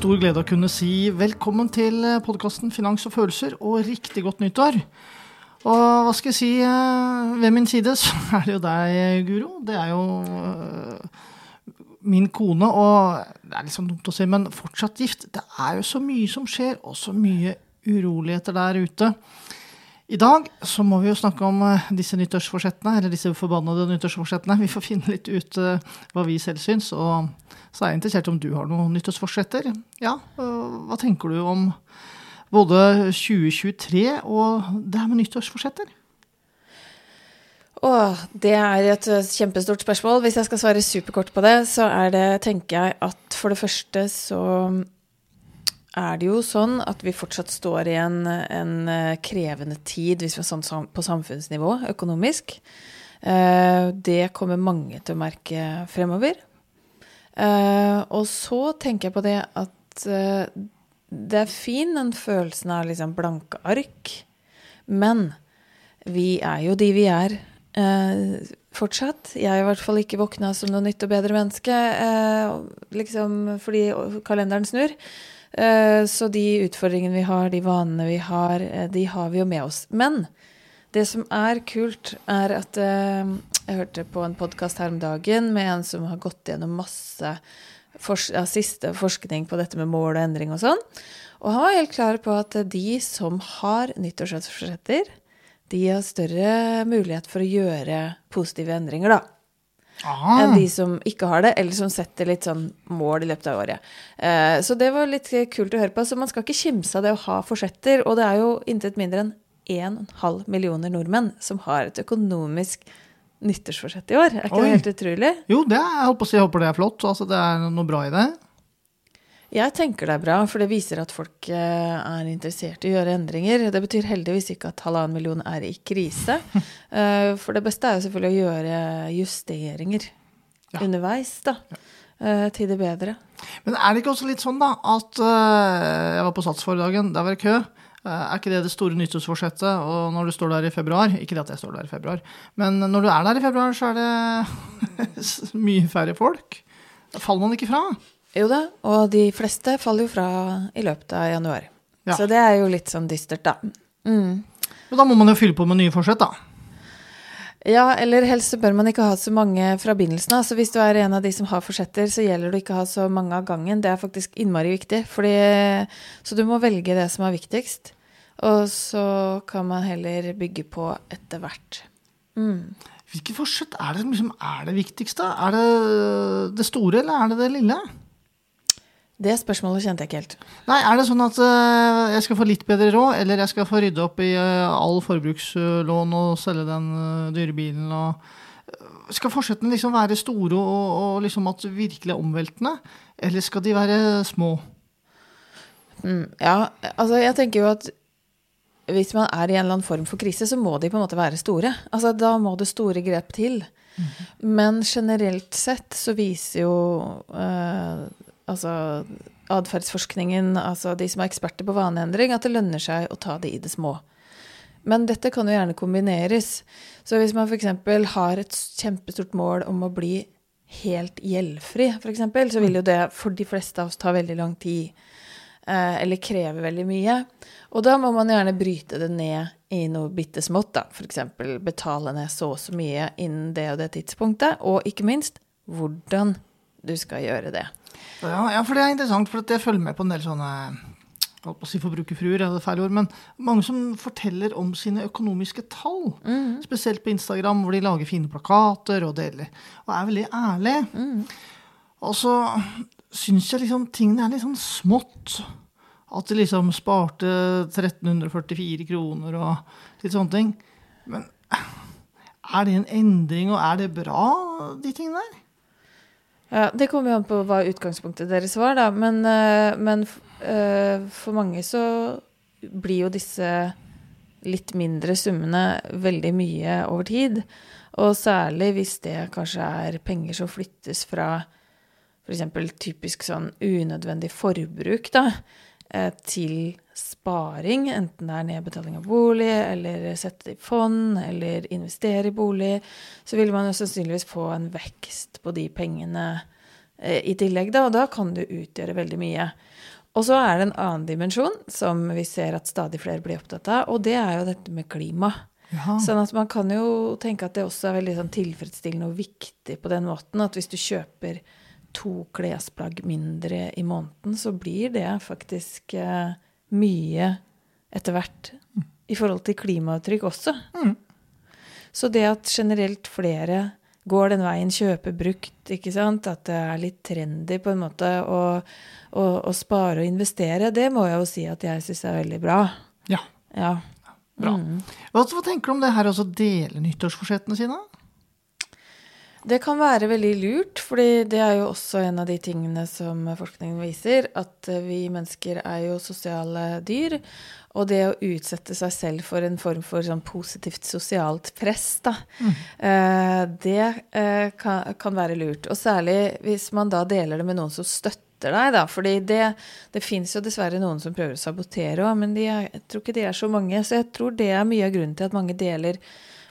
stor glede å kunne si velkommen til podkasten Finans og følelser og riktig godt nyttår. Og hva skal jeg si, eh, ved min side så er det jo deg, Guro. Det er jo eh, min kone, og det er sånn dumt å si, men fortsatt gift. Det er jo så mye som skjer, og så mye uroligheter der ute. I dag så må vi jo snakke om eh, disse nyttårsforsettene, eller disse forbannede nyttårsforsettene. Vi får finne litt ut hva vi selv syns. og så er jeg interessert om du har noen nyttårsforsetter. Ja, hva tenker du om både 2023 og det her med nyttårsforsetter? Å, det er et kjempestort spørsmål. Hvis jeg skal svare superkort på det, så er det, tenker jeg at for det første så er det jo sånn at vi fortsatt står i en, en krevende tid hvis vi er sånn på samfunnsnivå økonomisk. Eh, det kommer mange til å merke fremover. Uh, og så tenker jeg på det at det er fin den følelsen av liksom blanke ark, men vi er jo de vi er fortsatt. Jeg har i hvert fall ikke våkna som noe nytt og bedre menneske liksom fordi kalenderen snur. Så de utfordringene vi har, de vanene vi har, de har vi jo med oss. Men det som er kult, er at jeg hørte på en podkast her om dagen med en som har gått gjennom masse fors ja, siste forskning på dette med mål og endring og sånn. Og han var helt klar på at de som har nyttårsforsetter, de har større mulighet for å gjøre positive endringer, da. Aha. Enn de som ikke har det, eller som setter litt sånn mål i løpet av året. Eh, så det var litt kult å høre på. Så man skal ikke kimse av det å ha forsetter. Og det er jo intet mindre enn 1,5 millioner nordmenn som har et økonomisk nyttårsforsett i år. Er ikke Oi. det helt utrolig? Jo, det er, jeg håper, jeg håper det er flott. Altså, det er noe bra i det. Jeg tenker det er bra, for det viser at folk eh, er interessert i å gjøre endringer. Det betyr heldigvis ikke at halvannen million er i krise. Eh, for det beste er jo selvfølgelig å gjøre justeringer ja. underveis, da. Eh, til det bedre. Men er det ikke også litt sånn, da, at jeg var på Sats forrige dagen, der var det kø. Er ikke det det store nyttårsforsettet? Og når du står der i februar Ikke det at jeg står der i februar, men når du er der i februar, så er det mye færre folk. Da faller man ikke fra. Jo da, og de fleste faller jo fra i løpet av januar. Ja. Så det er jo litt sånn dystert, da. Mm. Men da må man jo fylle på med nye forsett, da. Ja, eller helst bør man ikke ha så mange fra begynnelsen av. Så hvis du er en av de som har forsetter, så gjelder det å ikke ha så mange av gangen. Det er faktisk innmari viktig. Fordi, så du må velge det som er viktigst. Og så kan man heller bygge på etter hvert. Mm. Hvilket forsett er det, liksom, er det viktigste? Er det det store, eller er det det lille? Det spørsmålet kjente jeg ikke helt. Nei, Er det sånn at uh, jeg skal få litt bedre råd, eller jeg skal få rydde opp i uh, all forbrukslån og selge den uh, dyre bilen og Skal forsettene liksom være store og, og liksom at virkelig omveltende, eller skal de være små? Mm, ja, altså jeg tenker jo at hvis man er i en eller annen form for krise, så må de på en måte være store. Altså Da må det store grep til. Mm Men generelt sett så viser jo altså atferdsforskningen, altså de som er eksperter på vaneendring, at det lønner seg å ta det i det små. Men dette kan jo gjerne kombineres. Så hvis man f.eks. har et kjempestort mål om å bli helt gjeldfri, f.eks., så vil jo det for de fleste av oss ta veldig lang tid. Eh, eller kreve veldig mye. Og da må man gjerne bryte det ned i noe bitte smått, da. F.eks. betale ned så og så mye innen det og det tidspunktet. Og ikke minst hvordan du skal gjøre det. Ja, ja, for det er interessant, for jeg følger med på en del sånne holdt på å si forbrukerfruer, er det feil ord, men mange som forteller om sine økonomiske tall. Mm. Spesielt på Instagram, hvor de lager fine plakater og deler. Og er veldig ærlige. Mm. Og så syns jeg liksom tingene er litt sånn smått. At de liksom sparte 1344 kroner og litt sånne ting. Men er det en endring, og er det bra, de tingene der? Ja, Det kommer jo an på hva utgangspunktet deres var, da. Men, uh, men uh, for mange så blir jo disse litt mindre summene veldig mye over tid. Og særlig hvis det kanskje er penger som flyttes fra f.eks. typisk sånn unødvendig forbruk, da, til sparing, enten det er nedbetaling av bolig, eller sette det i fond, eller investere i bolig, så vil man jo sannsynligvis få en vekst på de pengene eh, i tillegg, da, og da kan det utgjøre veldig mye. Og så er det en annen dimensjon som vi ser at stadig flere blir opptatt av, og det er jo dette med klima. Ja. Sånn at man kan jo tenke at det også er veldig sånn tilfredsstillende og viktig på den måten at hvis du kjøper to klesplagg mindre i måneden, så blir det faktisk eh, mye etter hvert i forhold til klimaavtrykk også. Mm. Så det at generelt flere går den veien, kjøper brukt, ikke sant, at det er litt trendy på en måte å, å, å spare og investere, det må jeg jo si at jeg syns er veldig bra. ja. Ja. Bra. Mm. Hva, hva tenker du om det her å dele nyttårsforsettene sine? Det kan være veldig lurt, fordi det er jo også en av de tingene som forskningen viser, at eh, vi mennesker er jo sosiale dyr. Og det å utsette seg selv for en form for sånn positivt sosialt press, da, mm. det eh, kan, kan være lurt. Og særlig hvis man da deler det med noen som støtter deg, da. Fordi det, det fins jo dessverre noen som prøver å sabotere òg, men de jeg tror ikke de er så mange. Så jeg tror det er mye av grunnen til at mange deler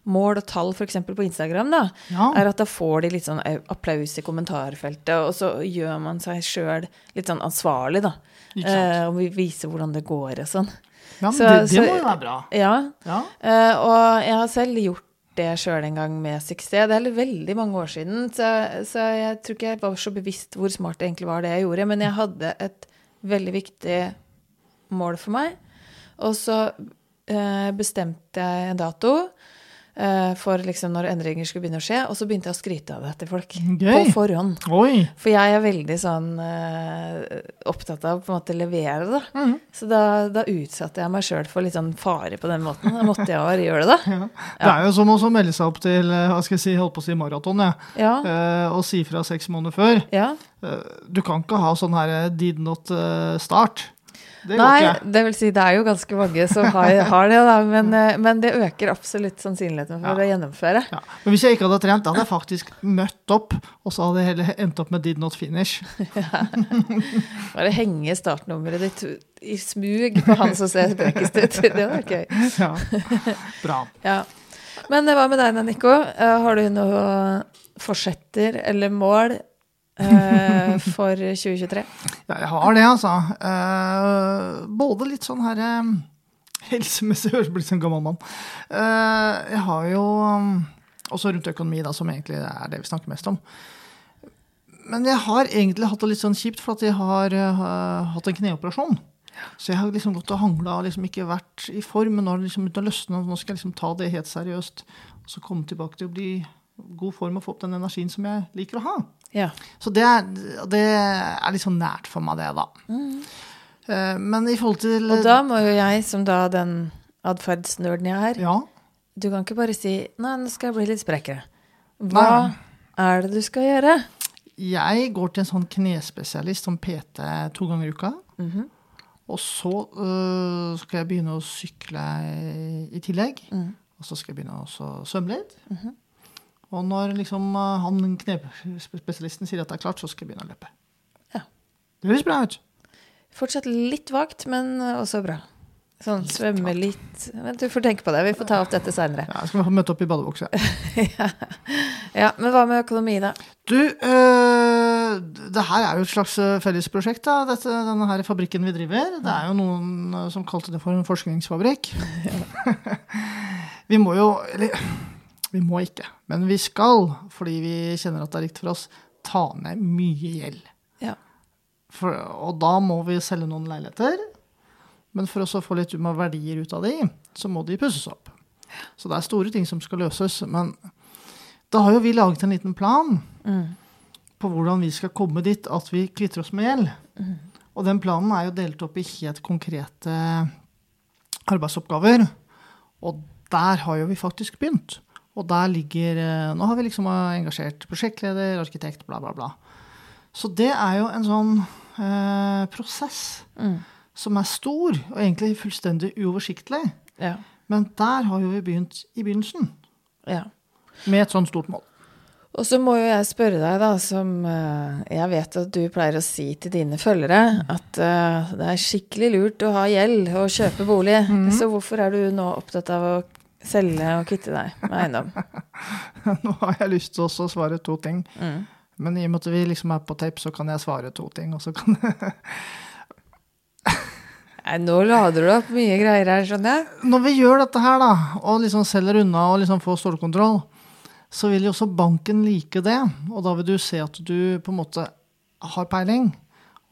mål og tall f.eks. på Instagram, da, Ja. er at da får de litt sånn applaus i kommentarfeltet, og så gjør man seg sjøl litt sånn ansvarlig, da. Eh, og vi viser hvordan det går og sånn. Ja, men så- det, det må jo være bra. Ja. Ja. Eh, og jeg har selv gjort det sjøl en gang med suksess. Det er veldig mange år siden, så, så jeg tror ikke jeg var så bevisst hvor smart det egentlig var det jeg gjorde. Men jeg hadde et veldig viktig mål for meg. Og så eh, bestemte jeg en dato for liksom når endringer skulle begynne å skje, og så begynte jeg å skryte av det til folk. Gøy. På forhånd. Oi. For jeg er veldig sånn eh, opptatt av på en måte levere, det. Mm. Så da, da utsatte jeg meg sjøl for litt sånn fare på den måten. Da måtte jeg bare gjøre det, da. Ja. Det er jo som å melde seg opp til eh, hva skal jeg si, holdt på å si maraton, ja. Ja. Eh, og si fra seks måneder før. ja. Eh, du kan ikke ha sånn her eh, did not eh, start. Det Nei, det vil si det er jo ganske mange som har, har det, da. Men, eh, men det øker absolutt sannsynligheten for Ja. å gjennomføre. Ja. Men hvis jeg ikke hadde trent, da hadde jeg faktisk møtt opp, og så hadde jeg heller endt opp med did not finish. Bare henge startnummeret ditt i smug på han som ser sprekest ut. Det var gøy. Ja. Bra. Ja. Men hva med deg, Nico? Eh, Har du noe forsetter eller mål eh, for 2023? Ja, jeg har det, altså. Eh, både litt sånn her eh, Helsemessig høres ut som en gammel mann. Jeg har jo um, også rundt økonomi, da, som egentlig er det vi snakker mest om. Men jeg har egentlig hatt det litt sånn kjipt, for at jeg har hatt en kneoperasjon. Så jeg har liksom gått og hangla og liksom ikke vært i form. Men nå har det liksom begynt å løsne, og nå skal jeg liksom ta det helt seriøst. Og så komme tilbake til å bli god form og få opp den energien som jeg liker å ha. Ja. Så det det er litt sånn nært for meg, det, da. Mm. Men i forhold til Og da må jo jeg, som da den atferdsnerden jeg er Ja. Du kan ikke bare si 'nei, nå skal jeg bli litt sprekere'. Hva er det du skal gjøre? Jeg går til en sånn knespesialist som PT to ganger i uka. Mhm. Og så øh, skal jeg begynne å sykle i, i tillegg. Mm. Og så skal jeg begynne å svømme litt. Mhm. Og når liksom øh, han knespesialisten sier at det er klart, så skal jeg begynne å løpe. Ja. Det høres bra ut. Fortsatt litt vagt, men også bra. Sånn svømme litt Men du får tenke på det. Vi får ta opp dette seinere. Ja, skal få møte opp i badebukse. Ja, men hva med økonomi, da? Du, øh, det her er jo et slags fellesprosjekt, da, dette, denne her fabrikken vi driver. Det er jo noen som kalte det for en forskningsfabrikk. vi må jo Eller vi må ikke, men vi skal, fordi vi kjenner at det er riktig for oss, ta ned mye gjeld. Ja. For, og da må vi selge noen leiligheter. Men for oss å få litt verdier ut av de, så må de pusses opp. Så det er store ting som skal løses. Men da har jo vi laget en liten plan Mm. på hvordan vi skal komme dit at vi kvitter oss med gjeld. Og den planen er jo delt opp i helt konkrete arbeidsoppgaver. Og der har jo vi faktisk begynt. Og der ligger eh, Nå har vi liksom engasjert prosjektleder, arkitekt, bla, bla, bla. Så det er jo en sånn eh, prosess Mm. som er stor, og egentlig fullstendig uoversiktlig. Ja. Men der har jo vi begynt i begynnelsen, ja. med et sånt stort mål. Og så må jo jeg spørre deg, da, som eh, jeg vet at du pleier å si til dine følgere, at eh, det er skikkelig lurt å ha gjeld og kjøpe bolig. Så hvorfor er du nå opptatt av å selge og kvitte deg med eiendom? Nå har jeg lyst til også å svare to ting. Mm. Men i og med at vi liksom er på tape, så kan jeg svare to ting. Og så kan Nei, nå lader du opp mye greier her, skjønner jeg. Når vi gjør dette her, da, og liksom selger unna og liksom får stålkontroll, så vil jo også banken like det. Og da vil du se at du på en måte har peiling,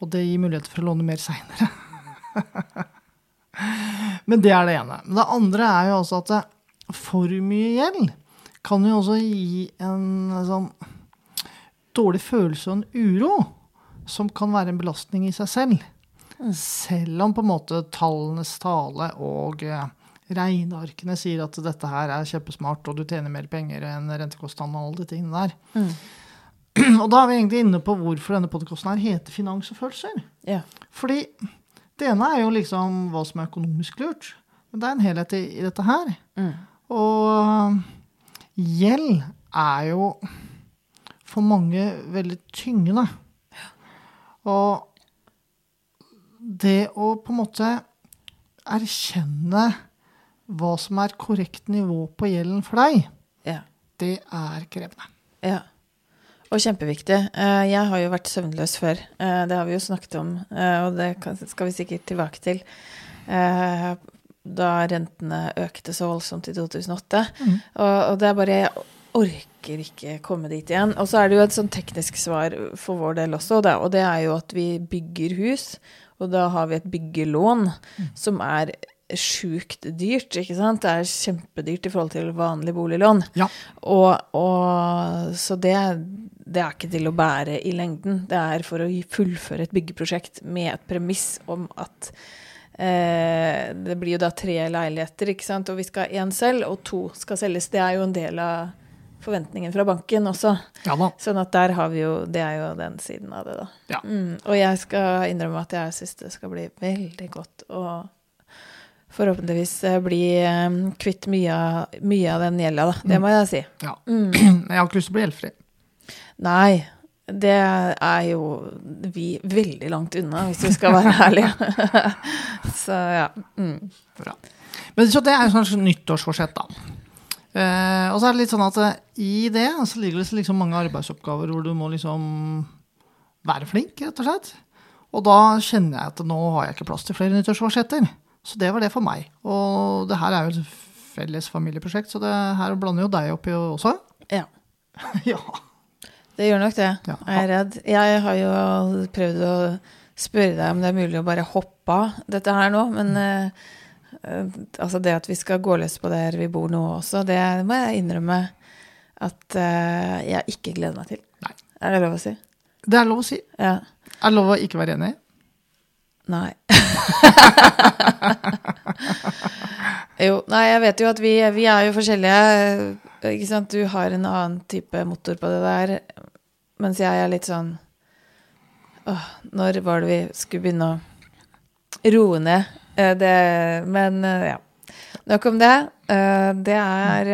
og det gir muligheter for å låne mer seinere. Men det er det ene. Men det andre er jo altså at for mye gjeld kan jo også gi en sånn dårlig følelse og en uro som kan være en belastning i seg selv. Selv om på en måte tallenes tale og eh, regnearkene sier at dette her er kjempesmart, og du tjener mer penger enn rentekostnadene og alle de tingene der. Og da er vi egentlig inne på hvorfor denne podkasten her heter Finans og følelser. Ja. Fordi det ene er jo liksom hva som er økonomisk lurt. Men det er en helhet i, i dette her. Mm. Og gjeld er jo for mange veldig tyngende. Og det å på en måte erkjenne hva som er korrekt nivå på gjelden for deg, Ja. det er krevende. ja. Og kjempeviktig. Eh, Jeg har jo vært søvnløs før. Eh, Det har vi jo snakket om, eh, og det skal vi sikkert tilbake til. Da rentene økte så voldsomt i 2008. Mm. Og, og det er bare Jeg orker ikke komme dit igjen. Og så er det jo et sånn teknisk svar for vår del også, og det, og det er jo at vi bygger hus, og da har vi et byggelån som er sjukt dyrt, ikke sant? Det er kjempedyrt i forhold til vanlig boliglån. Ja. Og, og så det, det er ikke til å bære i lengden. Det er for å fullføre et byggeprosjekt med et premiss om at eh, det blir jo da tre leiligheter, ikke sant, og vi skal ha én selv, og to skal selges. Det er jo en del av forventningen fra banken også. Ja. Sånn at der har vi jo Det er jo den siden av det, da. Ja. Mm, og jeg skal innrømme at jeg syns det skal bli veldig godt å forhåpentligvis eh, bli eh, kvitt mye av, mye av den gjelda, da. Det må jeg si. ja. Mm. Jeg har ikke lyst til å bli gjeldfri. Nei, det er jo vi veldig langt unna, hvis vi skal være ærlige. Så ja. Mm. Bra. Men så det er et sånn nyttårsforsett, da. Eh, og så er det litt sånn at eh, i det så ligger det liksom mange arbeidsoppgaver hvor du må liksom være flink, rett og slett. Og da kjenner jeg at nå har jeg ikke plass til flere nyttårsforsetter. Så det var det for meg. Og det her er jo et felles familieprosjekt, så det her blander jo deg oppi også. ja. ja. Det gjør nok det, Ja. er redd. Jeg har jo prøvd å spørre deg om det er mulig å bare hoppe av dette her nå, men eh, altså det at vi skal gå løs på der vi bor nå også, det må jeg innrømme at uh, jeg ikke gleder meg til. Nei. Er det lov å si? Det er lov å si. Ja. Er det lov å ikke være enig? Nei. jo, nei, jeg vet jo at vi, vi er jo forskjellige. Ikke sant? Du har en annen type motor på det der, mens jeg er litt sånn Åh, når var det vi skulle begynne å roe ned eh, det Men eh, ja. Nok om det. Eh, Det er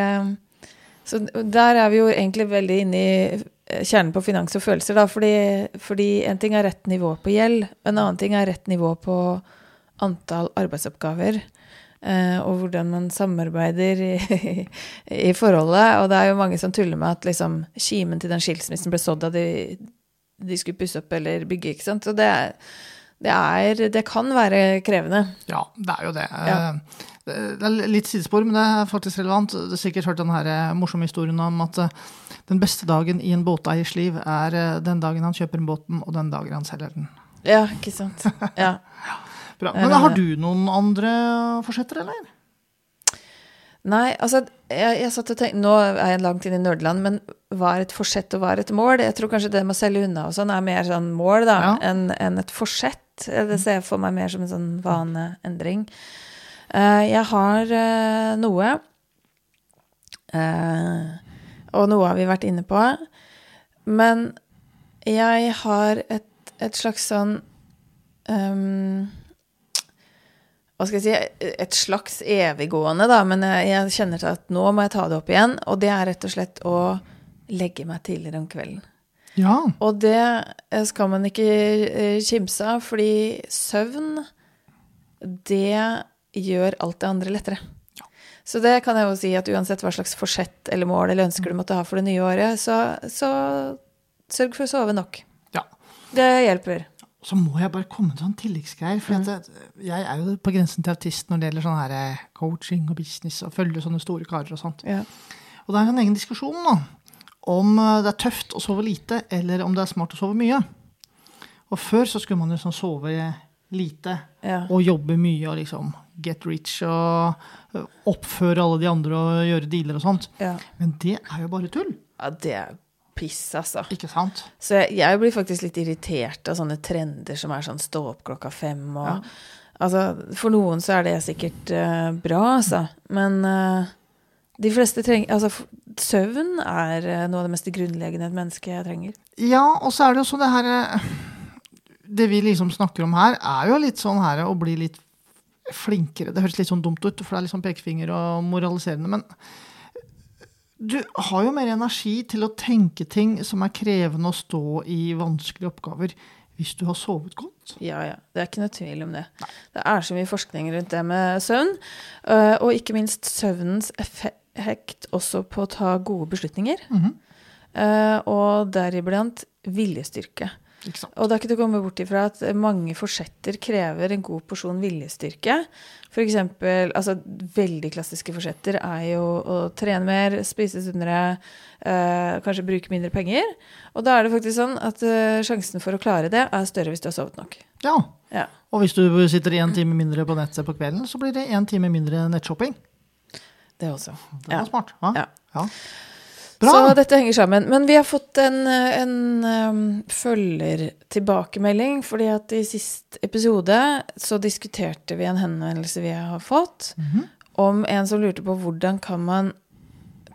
Så der er vi jo egentlig veldig inne i kjernen på finans og følelser, da. Fordi, fordi en ting er rett nivå på gjeld, en annen ting er rett nivå på antall arbeidsoppgaver. Eh, og hvordan man samarbeider i, i forholdet. Og det er jo mange som tuller med at liksom, kimen til den skilsmissen ble sådd da de, de skulle pusse opp eller bygge. ikke sant? Så det, det, er, det kan være krevende. Ja, det er jo det. Ja. Eh, Det er litt sidespor, men det er faktisk relevant. Du har sikkert hørt den her eh, morsomme historien om at den beste dagen i en båteiers liv er den dagen han kjøper båten, og den dagen han selger den. Ja, ikke sant. Ja. Bra. Men har du noen andre forsetter, eller? Nei, altså, jeg, jeg satt og tenkte Nå er jeg langt inn i nerdeland, men hva er et forsett, og hva er et mål? Jeg tror kanskje det med å selge unna og sånn er mer sånn mål da, Ja. enn en et forsett. Det ser jeg for meg mer som en sånn vaneendring. Eh, jeg har eh, noe, eh, og noe har vi vært inne på, men jeg har et, et slags sånn ehm, hva skal jeg si, et slags eviggående, da, men jeg, jeg kjenner til at nå må jeg ta det opp igjen, og det er rett og slett å legge meg tidligere om kvelden. Ja. Og det eh, skal man ikke eh, kimse av, fordi søvn, det gjør alt det andre lettere. Ja. Så det kan jeg jo si at uansett hva slags forsett eller mål eller ønsker du måtte ha for det nye året, så, så Sørg for å sove nok. Ja. Det hjelper. Så må jeg bare komme til sånn tilleggsgreier. For at jeg, jeg er jo på grensen til autist når det gjelder sånn her eh, coaching og business og følge sånne store karer og sånt. Ja. Og det er en egen diskusjon da, om eh, det er tøft å sove lite, eller om det er smart å sove mye. Og før så skulle man jo sånn sove lite Ja. og jobbe mye og liksom get rich og eh, oppføre alle de andre og gjøre dealer og sånt. Ja. Men det er jo bare tull, ja, det er piss, altså. ikke sant? Så jeg, jeg blir faktisk litt irritert av sånne trender som er sånn stå opp klokka fem og Ja. Altså, for noen så er det sikkert uh, bra, altså. Men uh, de fleste trenger Altså, søvn er uh, noe av det mest grunnleggende et menneske trenger. Ja, og så er det jo så det her Det vi liksom snakker om her, er jo litt sånn her å bli litt flinkere. Det høres litt sånn dumt ut, for det er litt sånn pekefinger og moraliserende, men du har jo mer energi til å tenke ting som er krevende å stå i vanskelige oppgaver, hvis du har sovet godt. Ja, ja. Det er ikke noe tvil om det. Det er så mye forskning rundt det med søvn, eh, og ikke minst søvnens effekt også på å ta gode beslutninger. Mm -hmm. Og deriblant viljestyrke. Ikke sant? Og det er ikke til å komme bort ifra at mange forsetter krever en god porsjon viljestyrke. For eksempel, altså veldig klassiske forsetter er jo å trene mer, spise sunnere, eh, kanskje bruke mindre penger. Og da er det faktisk sånn at eh, sjansen for å klare det er større hvis du har sovet nok. Ja. Ja. Og hvis du sitter én time mindre på nettet på kvelden, så blir det én time mindre nettshopping. Det også. Det Ja. var smart. Ja. Ja. Ja. Så dette henger sammen. Men vi har fått en, en um, følgertilbakemelding, fordi at i sist episode så diskuterte vi en henvendelse vi har fått, Mhm. om en som lurte på hvordan kan man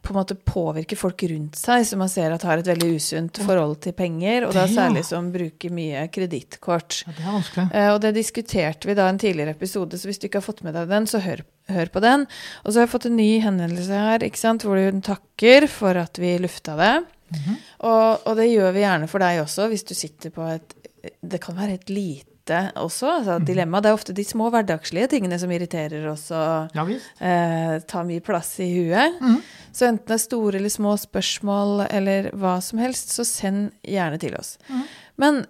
på en måte påvirke folk rundt seg som man ser at har et veldig usunt forhold til penger, og da særlig som bruker mye kredittkort. Ja, det er vanskelig. Uh, Og det diskuterte vi da i en tidligere episode, så hvis du ikke har fått med deg den, så hør, hør på den. Og så har jeg fått en ny henvendelse her, ikke sant, hvor hun takker for at vi lufta det. Mhm. og, og det gjør vi gjerne for deg også, hvis du sitter på et Det kan være et lite også, altså Mhm. dilemma. Det er ofte de små hverdagslige tingene som irriterer oss og Ja eh, tar mye plass i huet. Mhm. Så enten det er store eller små spørsmål eller hva som helst, så send gjerne til oss. Mhm. Men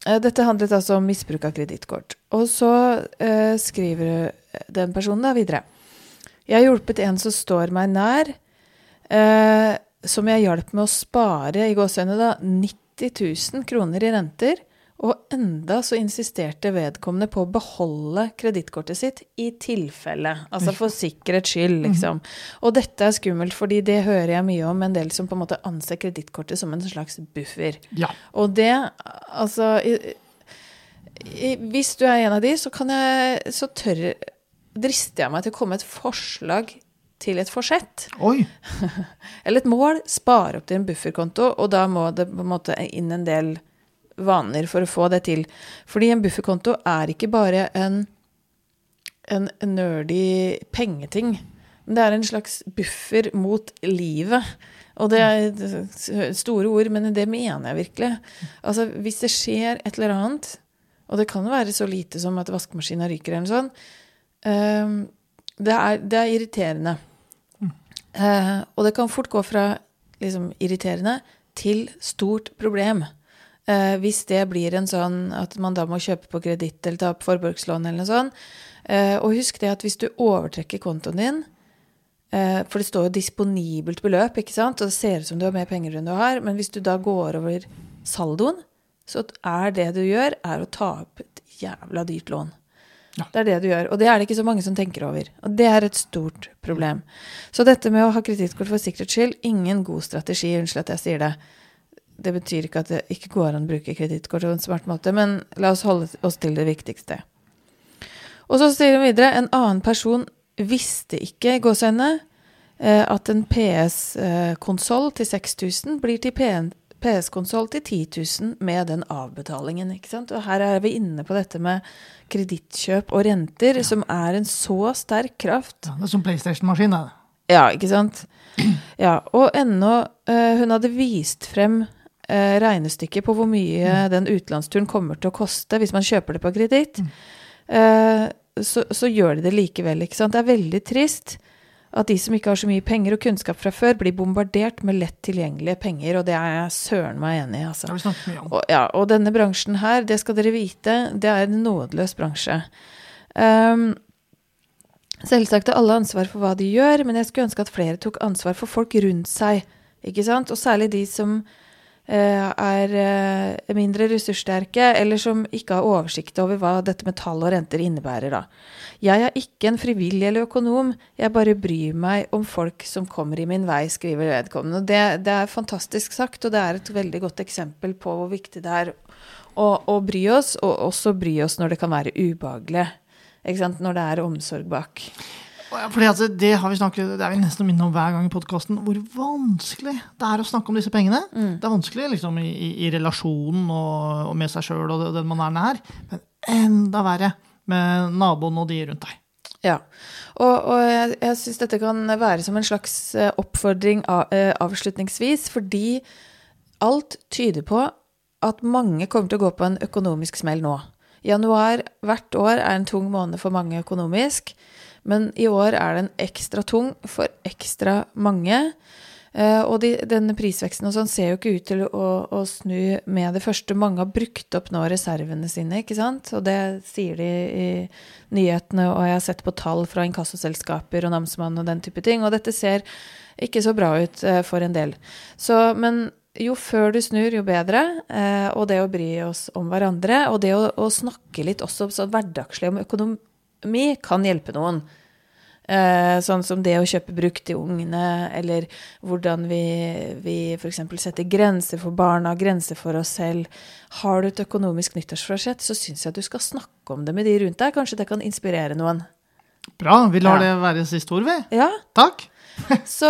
dette handlet altså om misbruk av kredittkort. Og så eh, skriver den personen da videre. Jeg har hjulpet en som står meg nær, eh, som jeg hjalp med å spare i gåsehudene da 90 000 kroner i renter. Og enda så insisterte vedkommende på å beholde kredittkortet sitt i tilfelle. Altså for sikkerhets skyld, liksom. Og dette er skummelt, fordi det hører jeg mye om en del som på en måte anser kredittkortet som en slags buffer. Ja. Og det, altså i, i, Hvis du er en av de, så kan jeg Så tør drister jeg meg til å komme med et forslag til et forsett. Oi. Eller et mål. Spare opp til en bufferkonto, og da må det på en måte inn en del vaner for å få det til. Fordi en bufferkonto er ikke bare en, en nerdy pengeting. Det er en slags buffer mot livet. Og det er store ord, men det mener jeg virkelig. Altså, hvis det skjer et eller annet, og det kan være så lite som at vaskemaskinen ryker eller noe sånt, ehm, det, er, det er irriterende. Eh, og det kan fort gå fra liksom, irriterende til stort problem. Eh, hvis det blir en sånn at man da må kjøpe på kreditt eller ta opp forbrukslån eller noe sånt. Eh, og husk det at hvis du overtrekker kontoen din, eh, for det står jo disponibelt beløp, ikke sant, og det ser ut som du har mer penger enn du har, men hvis du da går over saldoen, så er det du gjør, er å ta opp et jævla dyrt lån. Ja. Det er det du gjør, og det er det ikke så mange som tenker over. Og det er et stort problem. Så dette med å ha kredittkort for sikkerhets skyld, ingen god strategi, unnskyld at jeg sier det. Det betyr ikke at det ikke går an å bruke kredittkort på en smart måte, men la oss holde oss til det viktigste. Og så sier hun videre en annen person visste ikke i gåseøynene eh, at en PS-konsoll til 6000 blir til PS-konsoll til 10 000 med den avbetalingen. ikke sant? Og her er vi inne på dette med kredittkjøp og renter, som er en så sterk kraft. Ja, det er som PlayStation-maskin. Ja, ikke sant? Ja, og ennå eh, Hun hadde vist frem regnestykket på hvor mye den utenlandsturen kommer til å koste hvis man kjøper det på kreditt. Eh, så, så gjør de det likevel, ikke sant. Det er veldig trist at de som ikke har så mye penger og kunnskap fra før, blir bombardert med lett tilgjengelige penger, og det er jeg søren meg enig i, altså. Og, ja, og denne bransjen her, det skal dere vite, det er en nådeløs bransje. Um, selvsagt har alle ansvar for hva de gjør, men jeg skulle ønske at flere tok ansvar for folk rundt seg. Ikke sant? Og særlig de som eh, er eh, mindre ressurssterke, eller som ikke har oversikt over hva dette med tall og renter innebærer. Da. Jeg er ikke en frivillig eller økonom, jeg bare bryr meg om folk som kommer i min vei, skriver vedkommende. Det, det er fantastisk sagt, og det er et veldig godt eksempel på hvor viktig det er å, å bry oss, og også bry oss når det kan være ubehagelig. Når det er omsorg bak. Fordi altså, det har vi snakket, det er vi nesten minnet om hver gang i podkasten, hvor vanskelig det er å snakke om disse pengene. Mm. Det er vanskelig liksom, i, i, relasjonen og, og med seg sjøl og den man er nær, men enda verre med naboen og de rundt deg. Ja, og, og jeg, jeg syns dette kan være som en slags eh, oppfordring av, eh, avslutningsvis, fordi alt tyder på at mange kommer til å gå på en økonomisk smell nå. Januar hvert år er en tung måned for mange økonomisk, men i år er den ekstra tung for ekstra mange. Eh, og de, denne prisveksten og sånn ser jo ikke ut til å, å, snu med det første. Mange har brukt opp nå reservene sine, ikke sant? Og det sier de i nyhetene, og jeg har sett på tall fra inkassoselskaper og namsmann og den type ting. Og dette ser ikke så bra ut eh, for en del. Så, men jo før du snur, jo bedre. Eh, og det å bry oss om hverandre, og det å, å snakke litt også hverdagslig om økonomi, kan hjelpe noen. Eh, sånn som det å kjøpe brukt til ungene, eller hvordan vi, vi f.eks. setter grenser for barna, grenser for oss selv. Har du et økonomisk nyttårsforsett, så syns jeg at du skal snakke om det med de rundt deg. Kanskje det kan inspirere noen. Bra. Vi lar Ja. det være siste ord, vi. Ja, Takk. Så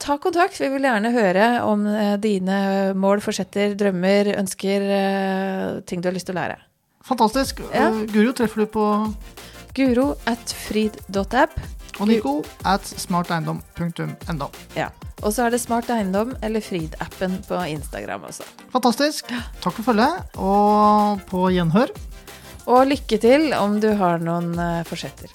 ta kontakt. Vi vil gjerne høre om eh, dine mål, forsetter, drømmer, ønsker, eh, ting du har lyst til å lære. Fantastisk. Ja. Guro treffer du på Guro at frid.app. og Nico at smarteiendom.no. Ja. Og så er det Smart Eiendom eller Frid-appen på Instagram også. Fantastisk. Takk for følget, og på gjenhør. Og lykke til om du har noen eh, forsetter.